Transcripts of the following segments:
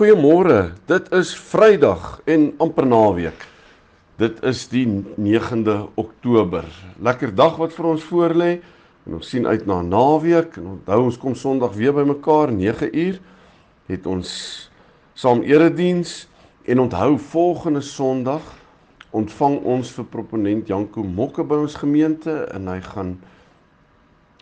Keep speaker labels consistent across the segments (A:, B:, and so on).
A: Goeiemôre. Dit is Vrydag en amper naweek. Dit is die 9de Oktober. Lekker dag wat vir ons voorlê en ons sien uit na naweek en onthou ons kom Sondag weer bymekaar 9 uur het ons saam erediens en onthou volgende Sondag ontvang ons vir proponent Janko Mokke by ons gemeente en hy gaan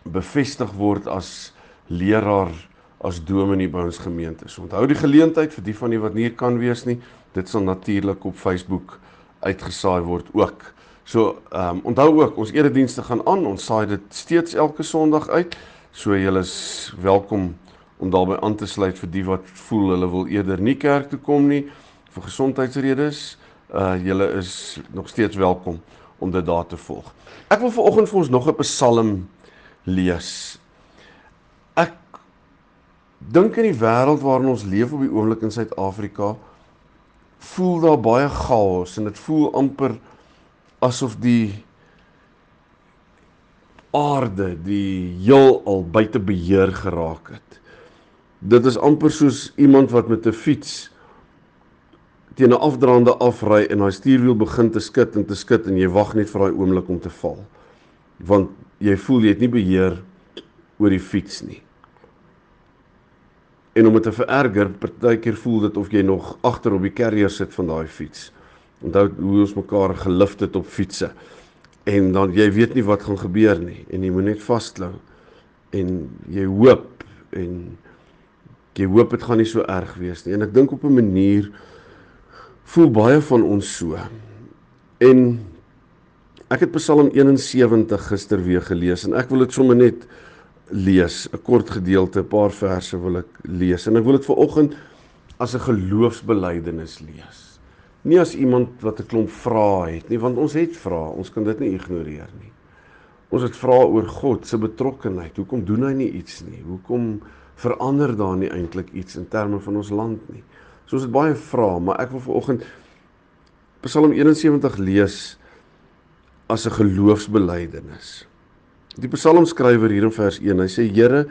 A: bevestig word as leraar as dominee by ons gemeente. So onthou die geleentheid vir die van julle wat nie hier kan wees nie. Dit sal natuurlik op Facebook uitgesaai word ook. So ehm um, onthou ook ons eredienste gaan aan. Ons saai dit steeds elke Sondag uit. So julle is welkom om daarbey aan te sluit vir die wat voel hulle wil eerder nie kerk toe kom nie vir gesondheidsredes. Uh julle is nog steeds welkom om dit daar te volg. Ek wil veraloggend vir ons nog 'n Psalm lees dink in die wêreld waarin ons leef op die oomblik in Suid-Afrika voel daar baie chaos en dit voel amper asof die aarde die heelal buite beheer geraak het. Dit is amper soos iemand wat met 'n fiets teen 'n afdraande afry en daai stuurwiel begin te skud en te skud en jy wag net vir daai oomblik om te val. Want jy voel jy het nie beheer oor die fiets nie. En om dit te vererger, partykeer voel dit of jy nog agter op die carrier sit van daai fiets. Onthou hoe ons mekaar gelift het op fietsse. En dan jy weet nie wat gaan gebeur nie en jy moet net vasklou. En jy hoop en jy hoop dit gaan nie so erg wees nie. En ek dink op 'n manier voel baie van ons so. En ek het Psalm 71 gister weer gelees en ek wil dit sommer net lees, 'n kort gedeelte, 'n paar verse wil ek lees en ek wil dit vir oggend as 'n geloofsbelijdenis lees. Nie as iemand wat 'n klomp vrae het nie, want ons het vrae, ons kan dit nie ignoreer nie. Ons het vrae oor God se betrokkeheid. Hoekom doen hy nie iets nie? Hoekom verander daar nie eintlik iets in terme van ons land nie? So ons het baie vrae, maar ek wil vir oggend Psalm 71 lees as 'n geloofsbelijdenis. Die psalmskrywer hier in vers 1, hy sê Here,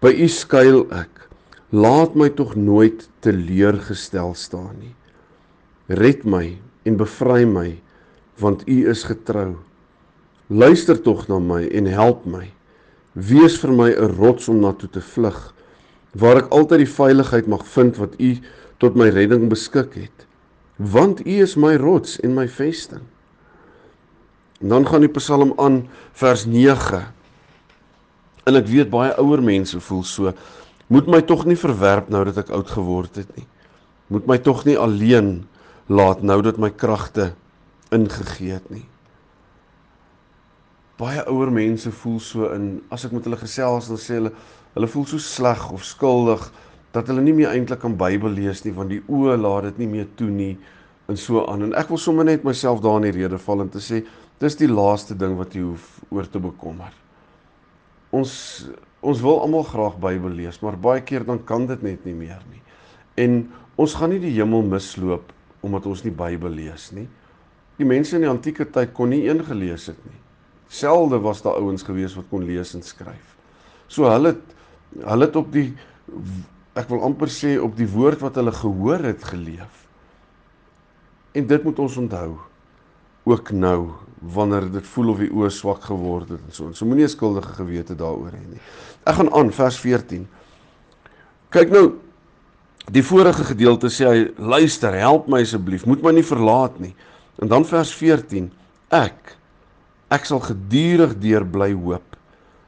A: by U skuil ek. Laat my tog nooit teleurgestel staan nie. Red my en bevry my, want U is getrou. Luister tog na my en help my. Wees vir my 'n rots om na toe te vlug, waar ek altyd die veiligheid mag vind wat U tot my redding beskik het. Want U is my rots en my vesting. En dan gaan die Psalm aan vers 9. En ek weet baie ouer mense voel so. Moet my tog nie verwerp nou dat ek oud geword het nie. Moet my tog nie alleen laat nou dat my kragte ingegee het nie. Baie ouer mense voel so in as ek met hulle gesels dan sê hulle hulle voel so sleg of skuldig dat hulle nie meer eintlik kan Bybel lees nie want die oë laat dit nie meer toe nie en so aan en ek wil sommer net myself daar in die rede val en te sê Dis die laaste ding wat jy hoef oor te bekommer. Ons ons wil almal graag Bybel lees, maar baie keer dan kan dit net nie meer nie. En ons gaan nie die hemel misloop omdat ons nie Bybel lees nie. Die mense in die antieke tyd kon nie een gelees het nie. Selde was daar ouens gewees wat kon lees en skryf. So hulle hulle het op die ek wil amper sê op die woord wat hulle gehoor het geleef. En dit moet ons onthou ook nou wanneer dit voel of die oë swak geword het en so. So moenie 'n skuldige gewete daaroor hê nie. Ek gaan aan vers 14. Kyk nou die vorige gedeelte sê hy luister, help my asseblief, moet my nie verlaat nie. En dan vers 14. Ek ek sal gedurig deur bly hoop.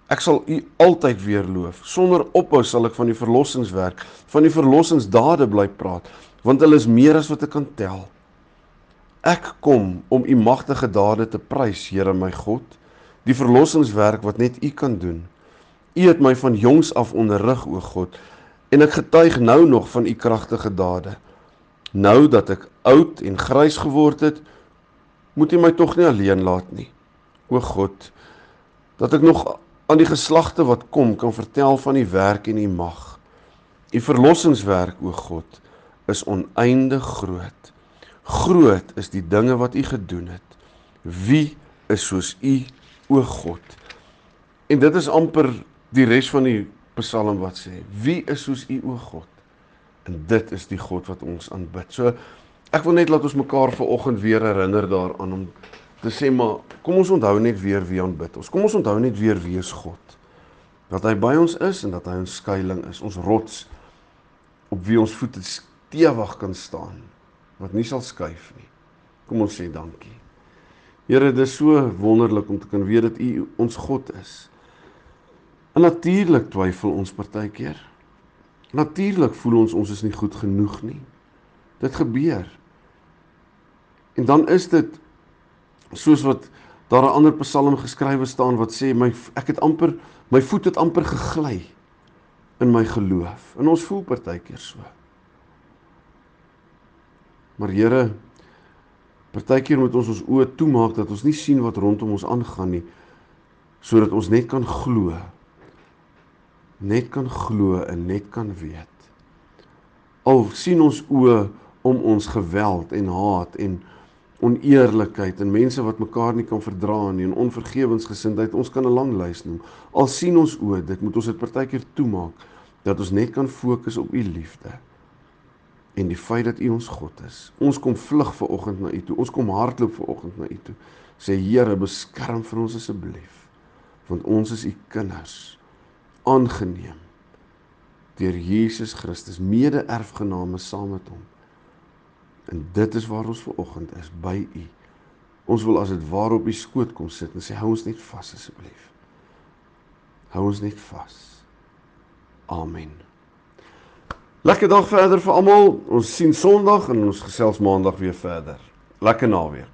A: Ek sal u altyd weer loof. Sonder ophou sal ek van die verlossingswerk, van die verlossingsdade bly praat, want hulle is meer as wat ek kan tel. Ek kom om u magtige dade te prys, Here my God, die verlossingswerk wat net u kan doen. U het my van jongs af onderrig, o God. En ek getuig nou nog van u kragtige dade. Nou dat ek oud en grys geword het, moet U my tog nie alleen laat nie. O God, dat ek nog aan die geslagte wat kom kan vertel van U werk en U mag. U verlossingswerk, o God, is oneindig groot. Groot is die dinge wat U gedoen het. Wie is soos U, o God? En dit is amper die res van die Psalm wat sê: Wie is soos U, o God? En dit is die God wat ons aanbid. So ek wil net laat ons mekaar vanoggend weer herinner daaraan om te sê maar kom ons onthou net weer wie aanbid ons. Kom ons onthou net weer wie is God. Dat hy by ons is en dat hy ons skuilings is, ons rots op wie ons voete stewig kan staan wat nie sal skuif nie. Kom ons sê dankie. Here, dit is so wonderlik om te kan weet dat U ons God is. En natuurlik twyfel ons partykeer. Natuurlik voel ons ons is nie goed genoeg nie. Dit gebeur. En dan is dit soos wat daar 'n ander Psalm geskrywe staan wat sê my ek het amper my voet het amper gegly in my geloof. En ons voel partykeer so. Maar Here, partykeer moet ons ons oë toemaak dat ons nie sien wat rondom ons aangaan nie sodat ons net kan glo net kan glo en net kan weet. Al sien ons oë om ons geweld en haat en oneerlikheid en mense wat mekaar nie kan verdra nie en onvergewensgesindheid, ons kan 'n lang lys noem. Al sien ons oë, dit moet ons dit partykeer toemaak dat ons net kan fokus op u liefde en die feit dat u ons God is. Ons kom vlug ver oggend na u toe. Ons kom hardloop ver oggend na u toe. Sê Here, beskerm vir ons asseblief want ons is u kinders aangeneem deur Jesus Christus, mede-erfgename saam met hom. En dit is waar ons ver oggend is by U. Ons wil as dit waar op U skoot kom sit en sê hou ons net vas asseblief. Hou ons net vas. Amen. Lekker dag verder vir almal. Ons sien Sondag en ons gesels Maandag weer verder. Lekker naweek.